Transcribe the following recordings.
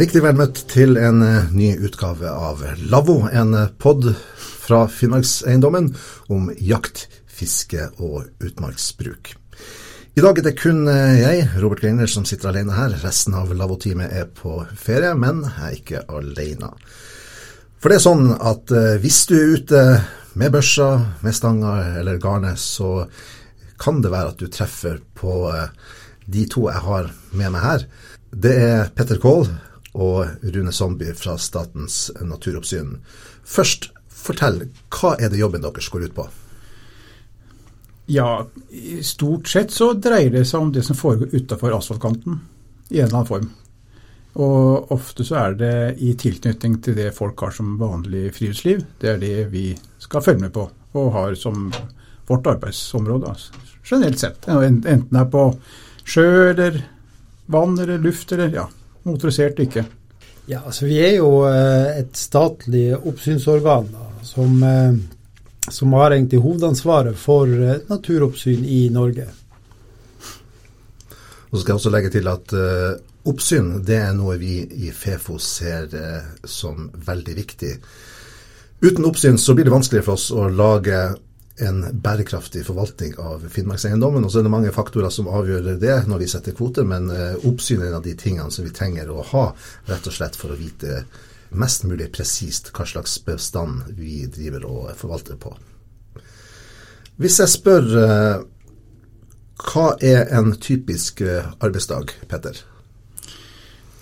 Riktig vel møtt til en eh, ny utgave av Lavvo, en eh, pod fra Finnmarkseiendommen om jakt, fiske og utmarksbruk. I dag er det kun eh, jeg, Robert Greiner, som sitter alene her. Resten av Lavvo-teamet er på ferie, men jeg er ikke alene. For det er sånn at hvis du er ute med børsa, med stanga eller garnet, så kan det være at du treffer på de to jeg har med meg her. Det er Petter Kohl, og Rune Sandby fra Statens naturoppsyn. Først, fortell, hva er det jobben deres går ut på? Ja, stort sett så dreier det seg om det som foregår utafor asfaltkanten, i en eller annen form. Og ofte så er det i tilknytning til det folk har som vanlig friluftsliv. Det er det vi skal følge med på, og har som vårt arbeidsområde, altså, generelt sett. Enten det er på sjø eller vann eller luft eller ja, motorisert ikke. Ja, altså Vi er jo eh, et statlig oppsynsorgan da, som, eh, som, har egentlig hovedansvaret for eh, naturoppsyn i Norge. Og så skal jeg også legge til at uh, oppsyn det er noe vi i Fefo ser uh, som veldig viktig. Uten oppsyn så blir det vanskeligere for oss å lage en bærekraftig forvaltning av Finnmarkseiendommen. Og så er det mange faktorer som avgjør det når vi setter kvoter, men uh, oppsyn er en av de tingene som vi trenger å ha, rett og slett for å vite mest mulig presist hva slags bestand vi driver og forvalter på. Hvis jeg spør uh, hva er en typisk uh, arbeidsdag, Petter?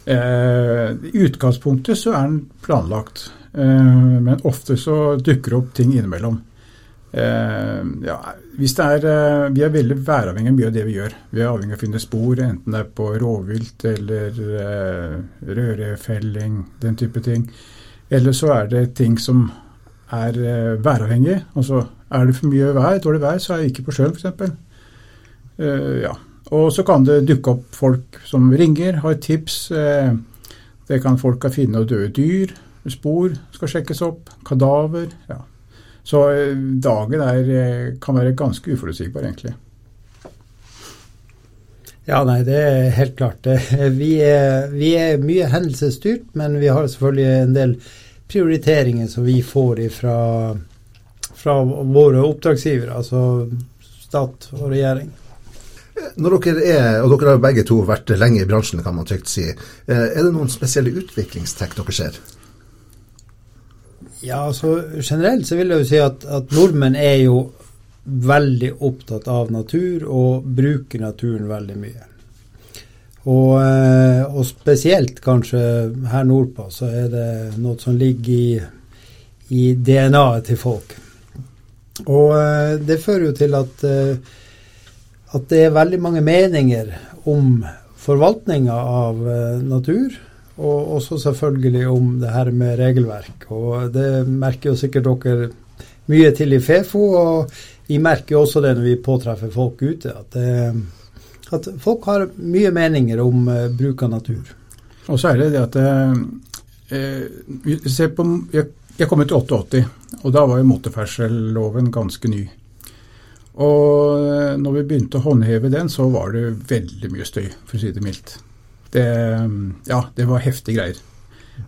I utgangspunktet så er den planlagt, men ofte så dukker det opp ting innimellom. Uh, ja, hvis det er, uh, vi er veldig væravhengige av mye av det vi gjør. Vi er avhengig av å finne spor, enten det er på rovvilt eller eh, rørefelling, den type ting. Eller så er det ting som er væravhengig. Altså er det for mye vær, dårlig vær, så er jeg ikke på sjøen f.eks. Eh, ja. Og så kan det dukke opp folk som ringer, har tips. det kan folk kan finne døde dyr, spor skal sjekkes opp, kadaver. ja. Så eh, dagen er, eh, kan være ganske uforutsigbar, egentlig. Ja, nei, det er helt klart. Vi er, vi er mye hendelsesstyrt, men vi har selvfølgelig en del prioriteringer som vi får fra, fra våre oppdragsgivere, altså stat og regjering. Når dere er, og dere har begge to vært lenge i bransjen, kan man trygt si, eh, er det noen spesielle utviklingstrekk dere ser? Ja, altså generelt så vil jeg jo si at, at nordmenn er jo veldig opptatt av natur og bruker naturen veldig mye. Og, eh, og, spesielt kanskje her nordpå så er det noe som ligger i, i DNA-et til folk. Og eh, det fører jo til at, eh, at det er veldig mange meninger om forvaltninga av natur og også selvfølgelig om det her med regelverk. Og det merker jo sikkert dere mye til i Fefo, og vi merker jo også det når vi påtreffer folk ute, at, det, at folk har mye meninger om uh, bruk av natur. Og så er det det at eh, på, jeg, jeg kom ut i 88, og da var jo motorferdselloven ganske ny. Og eh, når vi begynte å håndheve den, så var det veldig mye støy, for å si det mildt. Det, ja, det var heftige greier.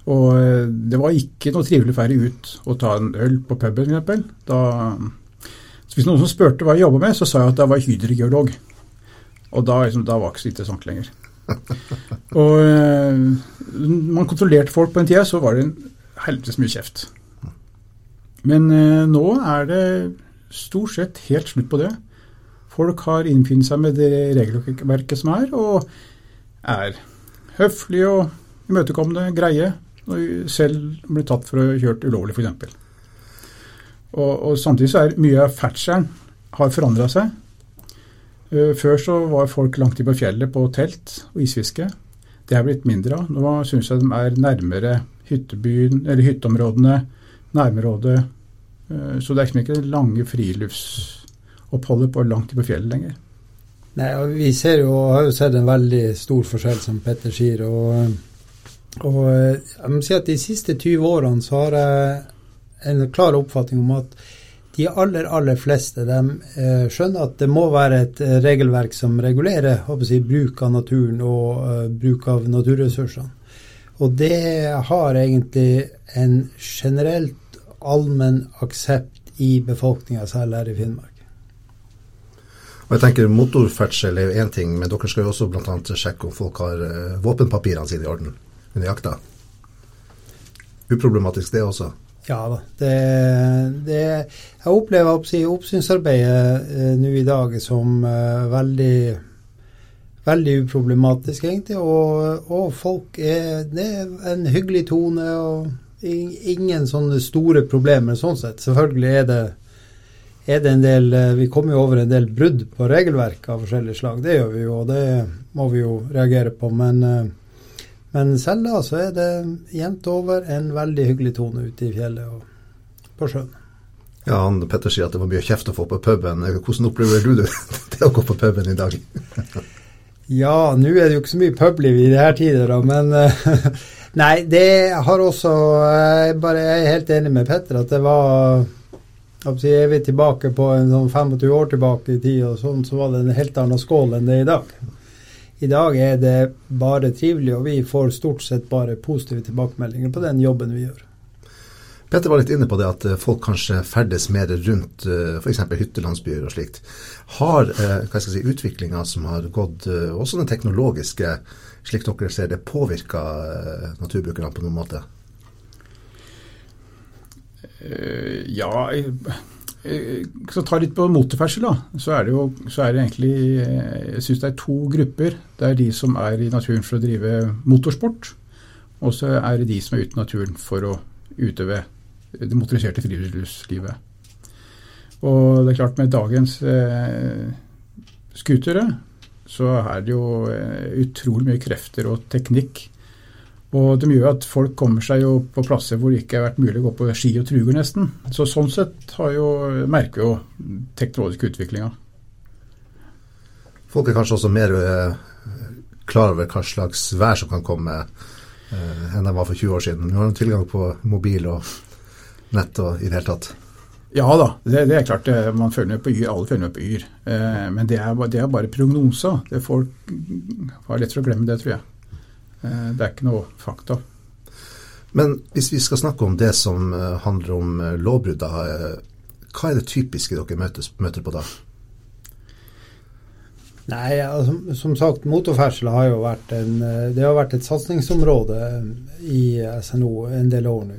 Og eh, det var ikke noe trivelig ferdig ut å ta en øl på puben, f.eks. Hvis noen som spurte hva jeg jobba med, så sa jeg at jeg var hydrogeolog. Og da, liksom, da var det ikke så interessant lenger. Og eh, man kontrollerte folk på den tida, så var det en helvetes mye kjeft. Men eh, nå er det stort sett helt slutt på det. Folk har innfunnet seg med det regelverket som er, og er høflige og imøtekommende, greie, og selv blir tatt for å ha kjørt ulovlig, f.eks. Og, og samtidig så er mye av ferdselen har forandra seg. Uh, før så var folk langt inn på fjellet på telt og isfiske. Det er blitt mindre av. Nå syns jeg de er nærmere hyttebyen, eller hytteområdene, nærområdet. Uh, så det er ikke lange friluftsoppholdet på langt inn på fjellet lenger. Nei, Vi ser jo, har jo sett en veldig stor forskjell, som Petter sier. og, og jeg må si at De siste 20 årene så har jeg en klar oppfatning om at de aller aller fleste de eh, skjønner at det må være et eh, regelverk som regulerer jeg, bruk av naturen og bruk av naturressursene. Og det har egentlig en generelt allmenn aksept i befolkninga, særlig her i Finnmark. Og jeg tenker Motorferdsel er jo én ting, men dere skal jo også bl.a. sjekke om folk har uh, våpenpapirene sine i orden under jakta. Uproblematisk det også? Ja da. Det, det, jeg opplever oppsynsarbeidet uh, nå i dag som uh, veldig veldig uproblematisk, egentlig. Og, og, folk er Det er en hyggelig tone og ingen sånne store problemer sånn sett. Selvfølgelig er det, er det en del Vi kommer jo over en del brudd på regelverk av forskjellige slag. Det gjør vi jo, og det må vi jo reagere på. Men, men selv da så er det jevnt over en veldig hyggelig tone ute i fjellet og på sjøen. Ja, han Petter sier at det var mye kjeft å få på puben. Hvordan opplever du det, det å gå på puben i dag? Ja, nå er det jo ikke så mye publiv i disse tider, da, men Nei, det har også jeg er helt enig med Petter at det var Er vi tilbake på en sånn 25 år tilbake i tid, og sånn, så var det en helt annen skål enn det er i dag. I dag er det bare trivelig, og vi får stort sett bare positive tilbakemeldinger på den jobben vi gjør. Petter var litt inne på det at eh, folk kanskje ferdes mer rundt eh, f.eks. hyttelandsbyer og slikt. Har eh, hva si, utviklinga som har gått, også den teknologiske, slik dere ser det, påvirka naturbrukerne på noen måte? Ja, så ta litt på motorferdsel, da. Så er det jo så er det egentlig Jeg syns det er to grupper. Det er de som er i naturen for å drive motorsport. Og så er det de som er ute i naturen for å utøve det motoriserte friluftslivet. Og det er klart, med dagens eh, scootere så er det jo eh, utrolig mye krefter og teknikk. Og det gjør at folk kommer seg jo på plasser hvor det ikke har vært mulig å gå på ski og truger, nesten. Så sånn sett har jo, merker jo teknologisk utviklinga. Folk er kanskje også mer uh, klar over hva slags vær som kan komme uh, enn de var for 20 år siden. Nå har de tilgang på mobil og nett og i det hele tatt? Ja da, det, det er klart. Man følger med på yr, alle følger med på yr. Eh, men det er, det er, bare prognoser. Det folk har lett for å glemme det, tror jeg. Eh, det er ikke noe fakta. Men hvis vi skal snakke om det som eh, handler om eh, lovbrudd, hva er det typiske dere møtes, møter på da? Nei, altså, som sagt, motorferdsel har jo vært, en, det har vært et satsingsområde i SNO en del år nå.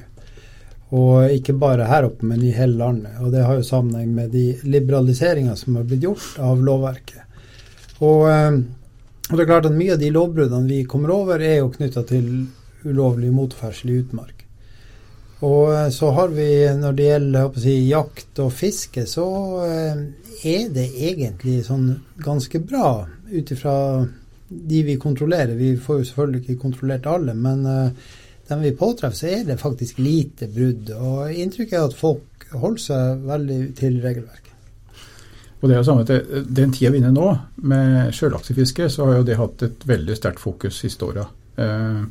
Og ikke bare her oppe, men i hele landet. Og det har jo sammenheng med de liberaliseringer som har blitt gjort av lovverket. Og, eh, og, det er klart at mye av de lovbruddene vi kommer over, er jo knytta til ulovlig motorferdsel i utmark. Og eh, så har vi, når det gjelder si, jakt og fiske, så eh, er det egentlig sånn ganske bra ut ifra de vi kontrollerer. Vi får jo selvfølgelig ikke kontrollert alle, men dem vi påtreffer, så er det faktisk lite brudd. Og inntrykket er at folk holder seg veldig til regelverket. Og det er jo samme til Den tida vi er nå, med sjølaksefiske, så har jo det hatt et veldig sterkt fokus siste åra. Eh,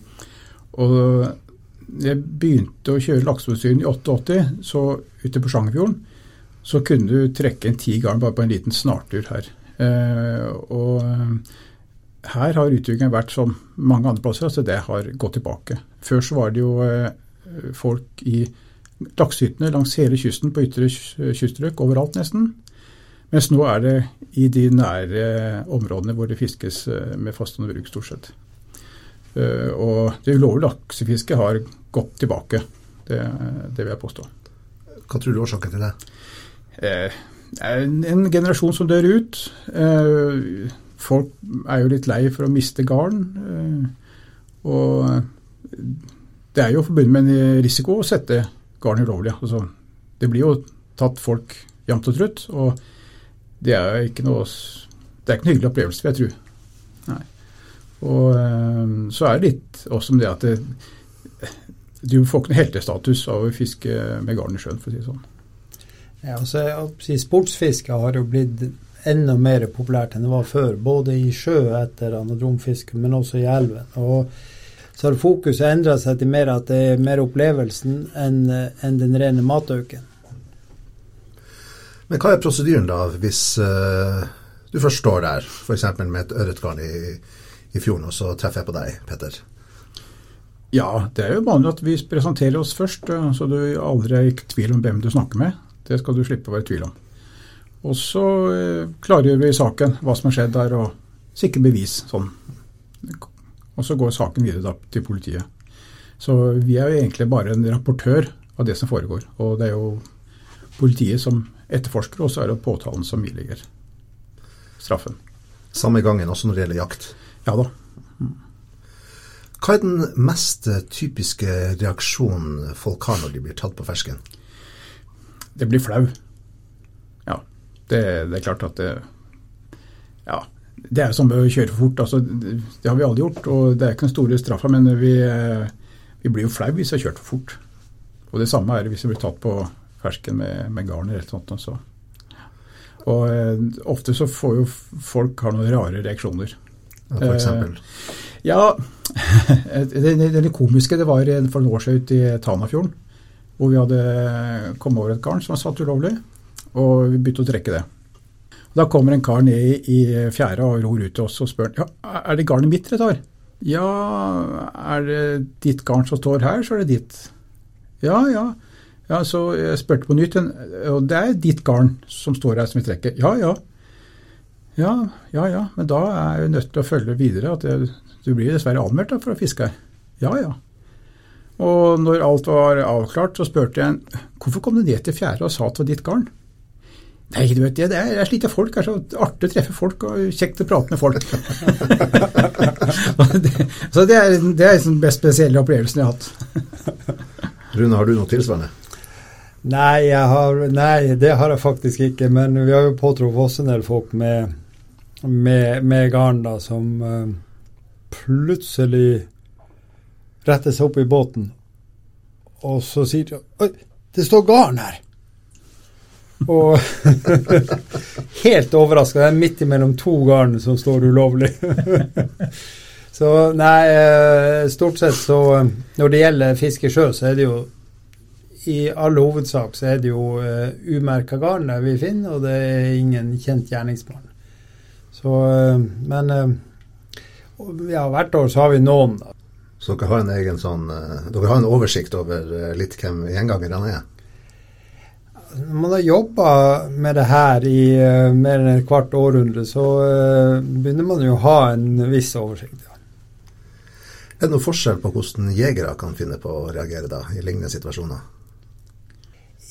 og jeg begynte å kjøre lakseutstyr i 88, så ute på Sjangerfjorden så kunne du trekke en ti garn bare på en liten snartur her. Eh, og her har utviklingen vært som mange andre plasser, altså det har gått tilbake. Før så var det jo eh, folk i laksehyttene langs hele kysten på ytre kyststrøk, overalt nesten. Mens nå er det i de nære områdene hvor det fiskes eh, med fastende bruk, stort sett. Eh, og det ulovlige laksefisket har gått tilbake. Det, det, vil jeg påstå. Hva tror du er årsaken til det? Det er en generasjon som dør ut folk er jo litt lei for å miste garn. Eh, og det er jo forbundet med en risiko å sette garn ulovlig. Altså, det blir jo tatt folk jevnt og trutt, og det er ikke noe det er ikke noe hyggelig opplevelse, vil jeg tro. Nei. Og eh, så er det litt også om det at det, du får ikke noe heltestatus av å fiske med garn i sjøen, for å si det sånn. Ja, altså, Sportsfiske har jo blitt enda mer populært enn det var før. Både i sjø etter anadromfiske, men også i elven. Og så har fokuset endra seg til mer at det er mer opplevelsen enn enn den rene matauken. Men hva er prosedyren da, hvis uh, du først står der, f.eks. med et ørretgarn i, i fjorden, og så treffer jeg på deg, Petter? Ja, det er jo vanlig at vi presenterer oss først, eh, så du aldri er i tvil om hvem du snakker med. Det skal du slippe å være i tvil om. Og så eh, klargjør vi saken, hva som har skjedd der, og sikre bevis. sånn. Og så går saken videre da, til politiet. Så vi er jo egentlig bare en rapportør av det som foregår. Og det er jo politiet som etterforsker, og så er det påtalen som ilegger straffen. Samme gangen også når det gjelder jakt? Ja da. Hva er den mest typiske reaksjonen folk har når de blir tatt på fersken? Det blir flau. Ja. Det, det er klart at det Ja. Det er som å kjøre for fort. Altså, det har vi alle gjort, og det er ikke den store straffa, men vi, vi, blir jo flau hvis vi har kjørt for fort. Og det samme er det hvis vi blir tatt på fersken med, med garn eller sånt. Også. Og eh, ofte så får jo folk har noen rare reaksjoner. Ja, for eksempel? Eh, ja, det, det, det, komiske det var for noen år siden ute i Tanafjorden. Hvor vi hadde kommet over et garn som var satt ulovlig, og vi begynte å trekke det. Da kommer en kar ned i fjæra og ror ut til oss og spør ja, er det garnet mitt dere tar. Ja, er det ditt garn som står her, så er det ditt. Ja, ja. Ja så jeg spurte på nytt, og det er ditt garn som står her som vi trekker. Ja, ja. Ja, ja, ja, men da er jeg nødt til å følge videre at jeg, du blir dessverre anmeldt for å fiske her. Ja, ja. Og når alt var avklart, så spurte jeg hvorfor kom du ned til fjæra og sa at det var ditt garn? Nei, du vet det, er, jeg sliter folk. Det er så artig å treffe folk og kjekt å prate med folk. så det er, det er den best spesielle opplevelsen jeg har hatt. Rune, har du noe tilsvarende? Nei, har, nei, det har jeg faktisk ikke. Men vi har jo påtruffet oss en del folk med, med, med garn da, som uh, plutselig retter seg opp i båten, og så sier de Oi, det står garn her! Og helt overraska. Det er midt imellom to garn som står ulovlig. så nei, eh, stort sett så Når det gjelder fiske i sjø, så er det jo i all hovedsak så er det jo uh, umerka garn vi finner, og det er ingen kjent gjerningsmann. Så, uh, men uh, ja, hvert år så har vi noen. Da. Så dere har en egen sånn Dere har en oversikt over litt hvem gjengangerne er? Når man har jobba med det her i mer enn et kvart århundre, så begynner man jo å ha en viss oversikt. Ja. Er det noen forskjell på hvordan jegere kan finne på å reagere da, i lignende situasjoner?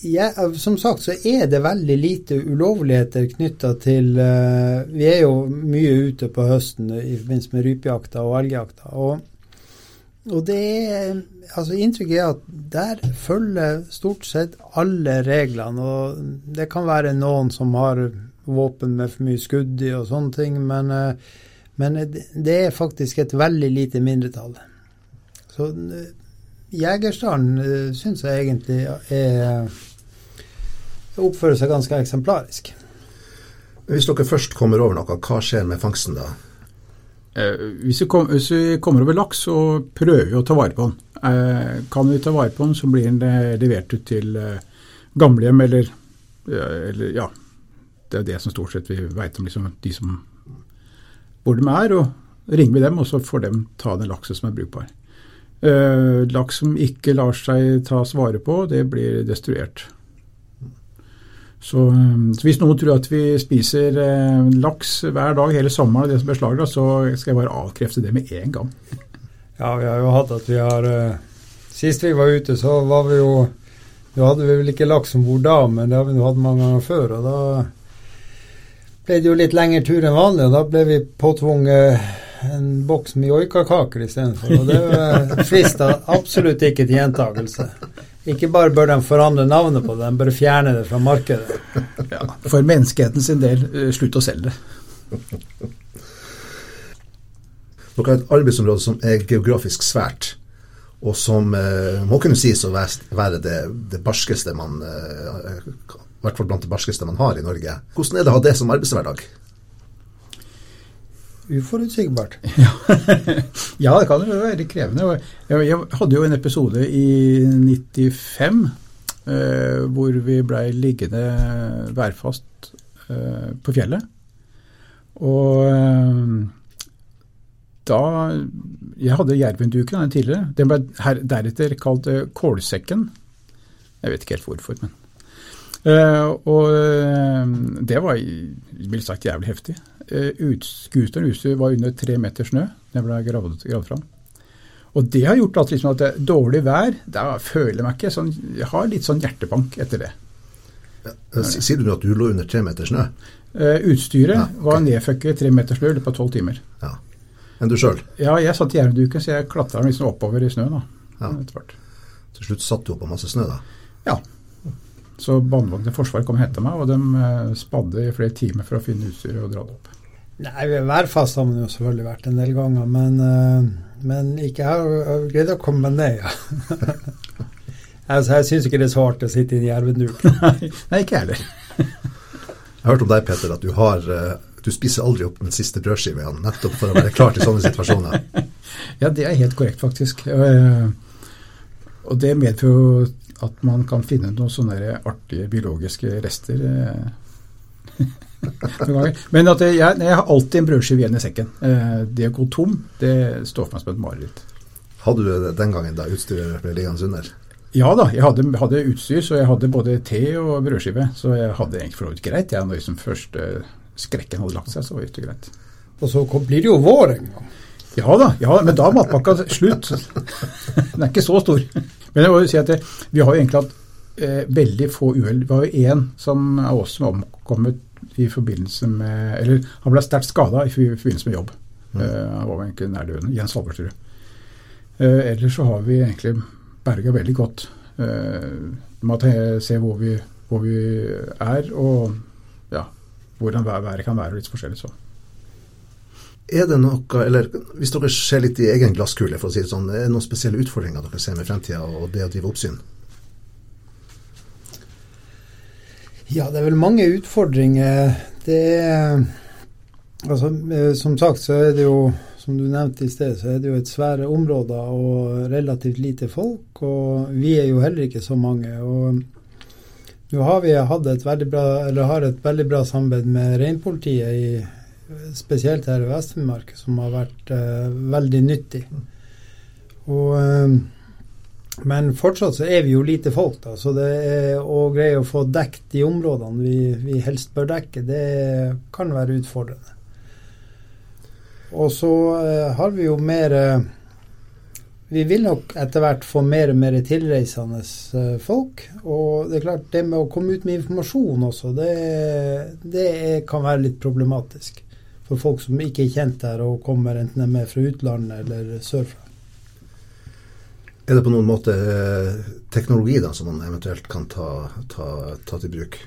Ja, som sagt så er det veldig lite ulovligheter knytta til uh, Vi er jo mye ute på høsten i forbindelse med rypejakta og elgjakta. Og, og det er altså Inntrykket er at der følger stort sett alle reglene. Og det kan være noen som har våpen med for mye skudd i og sånne ting, men, uh, men det er faktisk et veldig lite mindretall. Så uh, Jegerstanden uh, syns jeg egentlig er oppfører seg ganske eksemplarisk. Hvis dere først kommer over noe, hva skjer med fangsten da? Eh, hvis, vi kom, hvis, vi kommer over laks, så prøver vi å ta vare på den. Eh, kan vi ta vare på den, så blir den eh, levert ut til eh, gamlehjem eller, eller, Ja, det er det som stort sett vi veit om liksom, de som hvor de er. og ringer vi dem, og så får de ta den laksen som er brukbar. Eh, laks som ikke lar seg tas vare på, det blir destruert. Så, um, så, hvis noen tror at vi spiser eh, laks hver dag hele sommeren, det som beslagra, så skal jeg bare avkrefte det med en gang. Ja, vi har jo hatt at vi har eh, Sist vi var ute, så var vi jo Da hadde vi vel ikke laks om bord da, men det har vi jo hatt mange ganger før. Og da ble det jo litt lengre tur enn vanlig, og da ble vi påtvunget en boks med joikakaker istedenfor. Og det frista absolutt ikke til gjentakelse. Ikke bare bør de forandre navnet på det, de bør fjerne det fra markedet. Ja, for menneskeheten sin del, eh, slutt å selge det. Dere har et arbeidsområde som er geografisk svært, og som eh, må kunne sies å være det, det barskeste man eh, I hvert fall blant det barskeste man har i Norge. Hvordan er det å ha det som arbeidshverdag? Uforutsigbart. ja, det kan jo være krevende. Jeg, hadde jo en episode i 95 eh, hvor vi blei liggende værfast eh, på fjellet. Og eh, da Jeg hadde jervenduken den tidligere. Den ble her, deretter kalt uh, kålsekken. Jeg vet ikke helt hvorfor, men uh, Og uh, det var vil sagt jævlig heftig. Scooteren utstyr var under tre meter snø da jeg ble gravd, gravd fram. Og det har gjort at, liksom, at det er dårlig vær Da føler jeg meg ikke sånn Jeg har litt sånn hjertebank etter det. Ja, sier du at du lå under tre meter snø? Uh, utstyret ja, okay. var nedføkket tre meter snø i løpet av tolv timer. Ja. Enn du sjøl? Ja, jeg satt i jervduken, så jeg klatra liksom oppover i snøen. Ja. Til slutt satt du opp på masse snø, da? Ja. Så Båndvogn i Forsvaret kom og henta meg, og de uh, spadde i flere timer for å finne utstyret og dra det opp. Nei, Værfast har man jo selvfølgelig vært en del ganger, men, uh, men ikke jeg har greid å komme meg ned, ja. altså, jeg syns ikke det er så artig å sitte i en jervduk. Nei, ikke heller. jeg har hørt om deg, Peter, at du har uh, du spiser aldri opp den siste brødskiva igjen, nettopp for å være klar til sånne situasjoner. ja, det er helt korrekt, faktisk. Og det medfører jo at man kan finne noen sånne artige biologiske rester. Men at jeg, jeg, har alltid en brødskive igjen i sekken. Det å gå tom, det står for meg som et mareritt. Hadde du det den gangen da utstyret ble liggende under? Ja da, jeg hadde, hadde, utstyr, så jeg hadde både te og brødskive. Så jeg hadde egentlig for så vidt greit. Jeg, når liksom først skrekken hadde lagt seg, så var det greit. Og så blir det jo vår en gang. Ja da, ja, men da er matpakka slutt. Den er ikke så stor. Men jeg må jo si at det, vi har jo egentlig hatt eh, veldig få uhell. Vi har jo én som av oss som omkommet i forbindelse med Eller han ble sterkt skada i forbindelse med jobb. Mm. Eh, han var egentlig nærdøende. Jens Halvorstø. Eh, ellers så har vi egentlig berga veldig godt. Eh, må se hvor vi, hvor vi er, og ja, hvordan været kan være litt forskjellig. så. Er det noe, eller Hvis dere ser litt i egen glasskule, for å si det sånn, er det noen spesielle utfordringer dere ser med fremtida og det å drive oppsyn? Ja, det er vel mange utfordringer. Det er Altså, som sagt så er det jo, som du nevnte i sted, så er det jo et svære områder og relativt lite folk. Og vi er jo heller ikke så mange. og nå har vi hatt et veldig bra, eller har et veldig bra samarbeid med reinpolitiet, i, spesielt her i Vest-Finnmark, som har vært uh, veldig nyttig. Og, uh, men fortsatt så er vi jo lite folk, da, så det er å greie å få dekket de områdene vi, vi helst bør dekke, det kan være utfordrende. Og så uh, har vi jo mer vi vil nok etter hvert få mer og mer tilreisende eh, folk. Og det er klart, det med å komme ut med informasjon også, det, det kan være litt problematisk. For folk som ikke er kjent der og kommer enten er med fra utlandet eller sørfra. Er det på noen måte eh, teknologi da, som man eventuelt kan ta, ta, ta til bruk?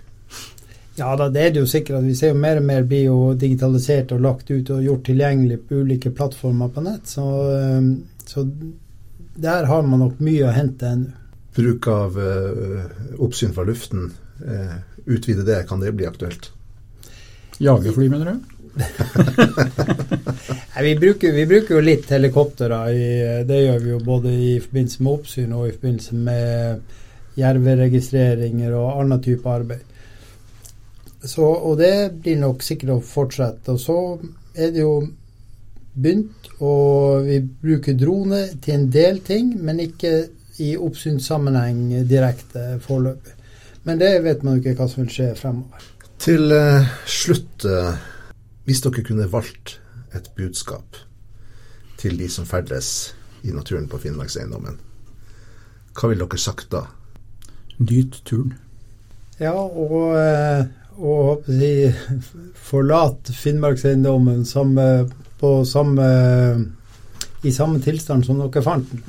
Ja da, det er det jo sikkert. Vi ser jo mer og mer blir jo digitalisert og lagt ut og gjort tilgjengelig på ulike plattformer på nett. Så, eh, så der har man nok mye å hente ennå. Bruk av uh, oppsyn fra luften, uh, utvide det, kan det bli aktuelt? Jagerfly, mener du? Nei, vi, bruker, vi, bruker, jo litt helikoptre. Det gjør vi jo både i forbindelse med oppsyn og i forbindelse med jerveregistreringer og annen type arbeid. Så, og det blir nok sikkert å fortsette. Og så er det jo begynt og vi bruker drone til en del ting, men ikke i oppsynssammenheng direkte foreløpig. Men det vet man jo ikke hva som vil skje fremover. Til uh, slutt, uh, hvis dere kunne valgt et budskap til de som ferdes i naturen på Finnmarkseiendommen, hva ville dere sagt da? Nyt turen. Ja, og, uh, og forlat Finnmarkseiendommen som på samme, i samme tilstand som dere fant den.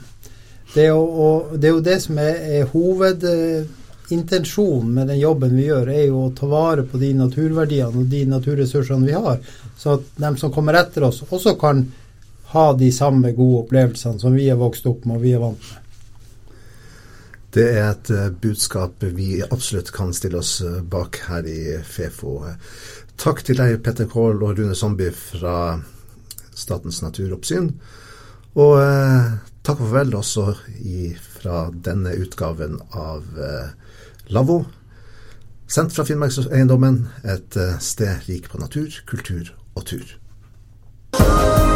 Det er, jo, det er jo det som er, er hovedintensjonen med den jobben vi gjør, er jo å ta vare på de naturverdiene og de naturressursene vi har, så at de som kommer etter oss, også kan ha de samme gode opplevelsene som vi er vokst opp med og vi er vant med. Det er et eh, budskap vi absolutt kan stille oss eh, bak her i Fefo. Takk til deg, Petter Kohl og Rune Zombie fra Statens naturoppsyn. Og eh, takk og farvel også i, fra denne utgaven av eh, Lavvo, sendt fra Finnmarkseiendommen, et eh, sted rik på natur, kultur og tur.